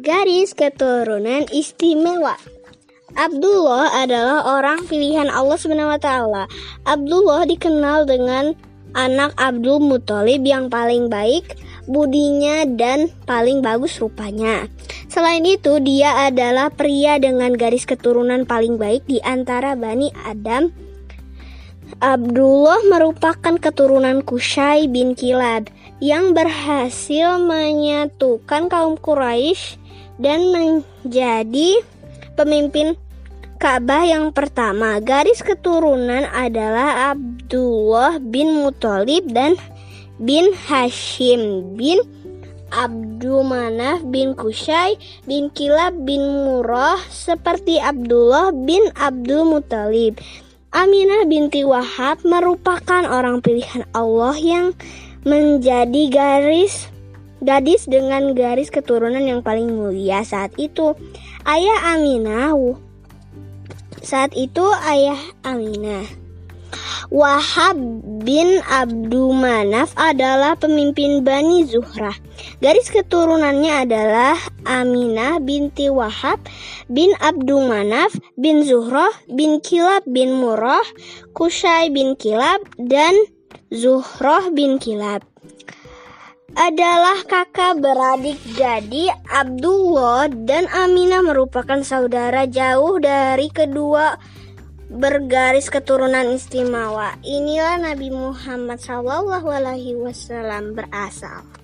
Garis keturunan istimewa. Abdullah adalah orang pilihan Allah SWT. Abdullah dikenal dengan anak Abdul Muthalib yang paling baik budinya dan paling bagus rupanya. Selain itu, dia adalah pria dengan garis keturunan paling baik di antara Bani Adam. Abdullah merupakan keturunan Kusai bin Kilab yang berhasil menyatukan kaum Quraisy dan menjadi pemimpin Ka'bah yang pertama. Garis keturunan adalah Abdullah bin Muthalib dan bin Hashim bin Abdul Manaf bin Kusai bin Kilab bin Murrah seperti Abdullah bin Abdul Muthalib. Aminah binti Wahab merupakan orang pilihan Allah yang menjadi garis gadis dengan garis keturunan yang paling mulia saat itu. Ayah Aminah saat itu ayah Aminah Wahab bin Abdul Manaf adalah pemimpin Bani Zuhrah. Garis keturunannya adalah Aminah binti Wahab bin Abdul Manaf bin Zuhrah bin Kilab bin Murrah, Kusai bin Kilab, dan Zuhrah bin Kilab adalah kakak beradik jadi Abdullah dan Aminah merupakan saudara jauh dari kedua bergaris keturunan istimewa. Inilah Nabi Muhammad SAW berasal.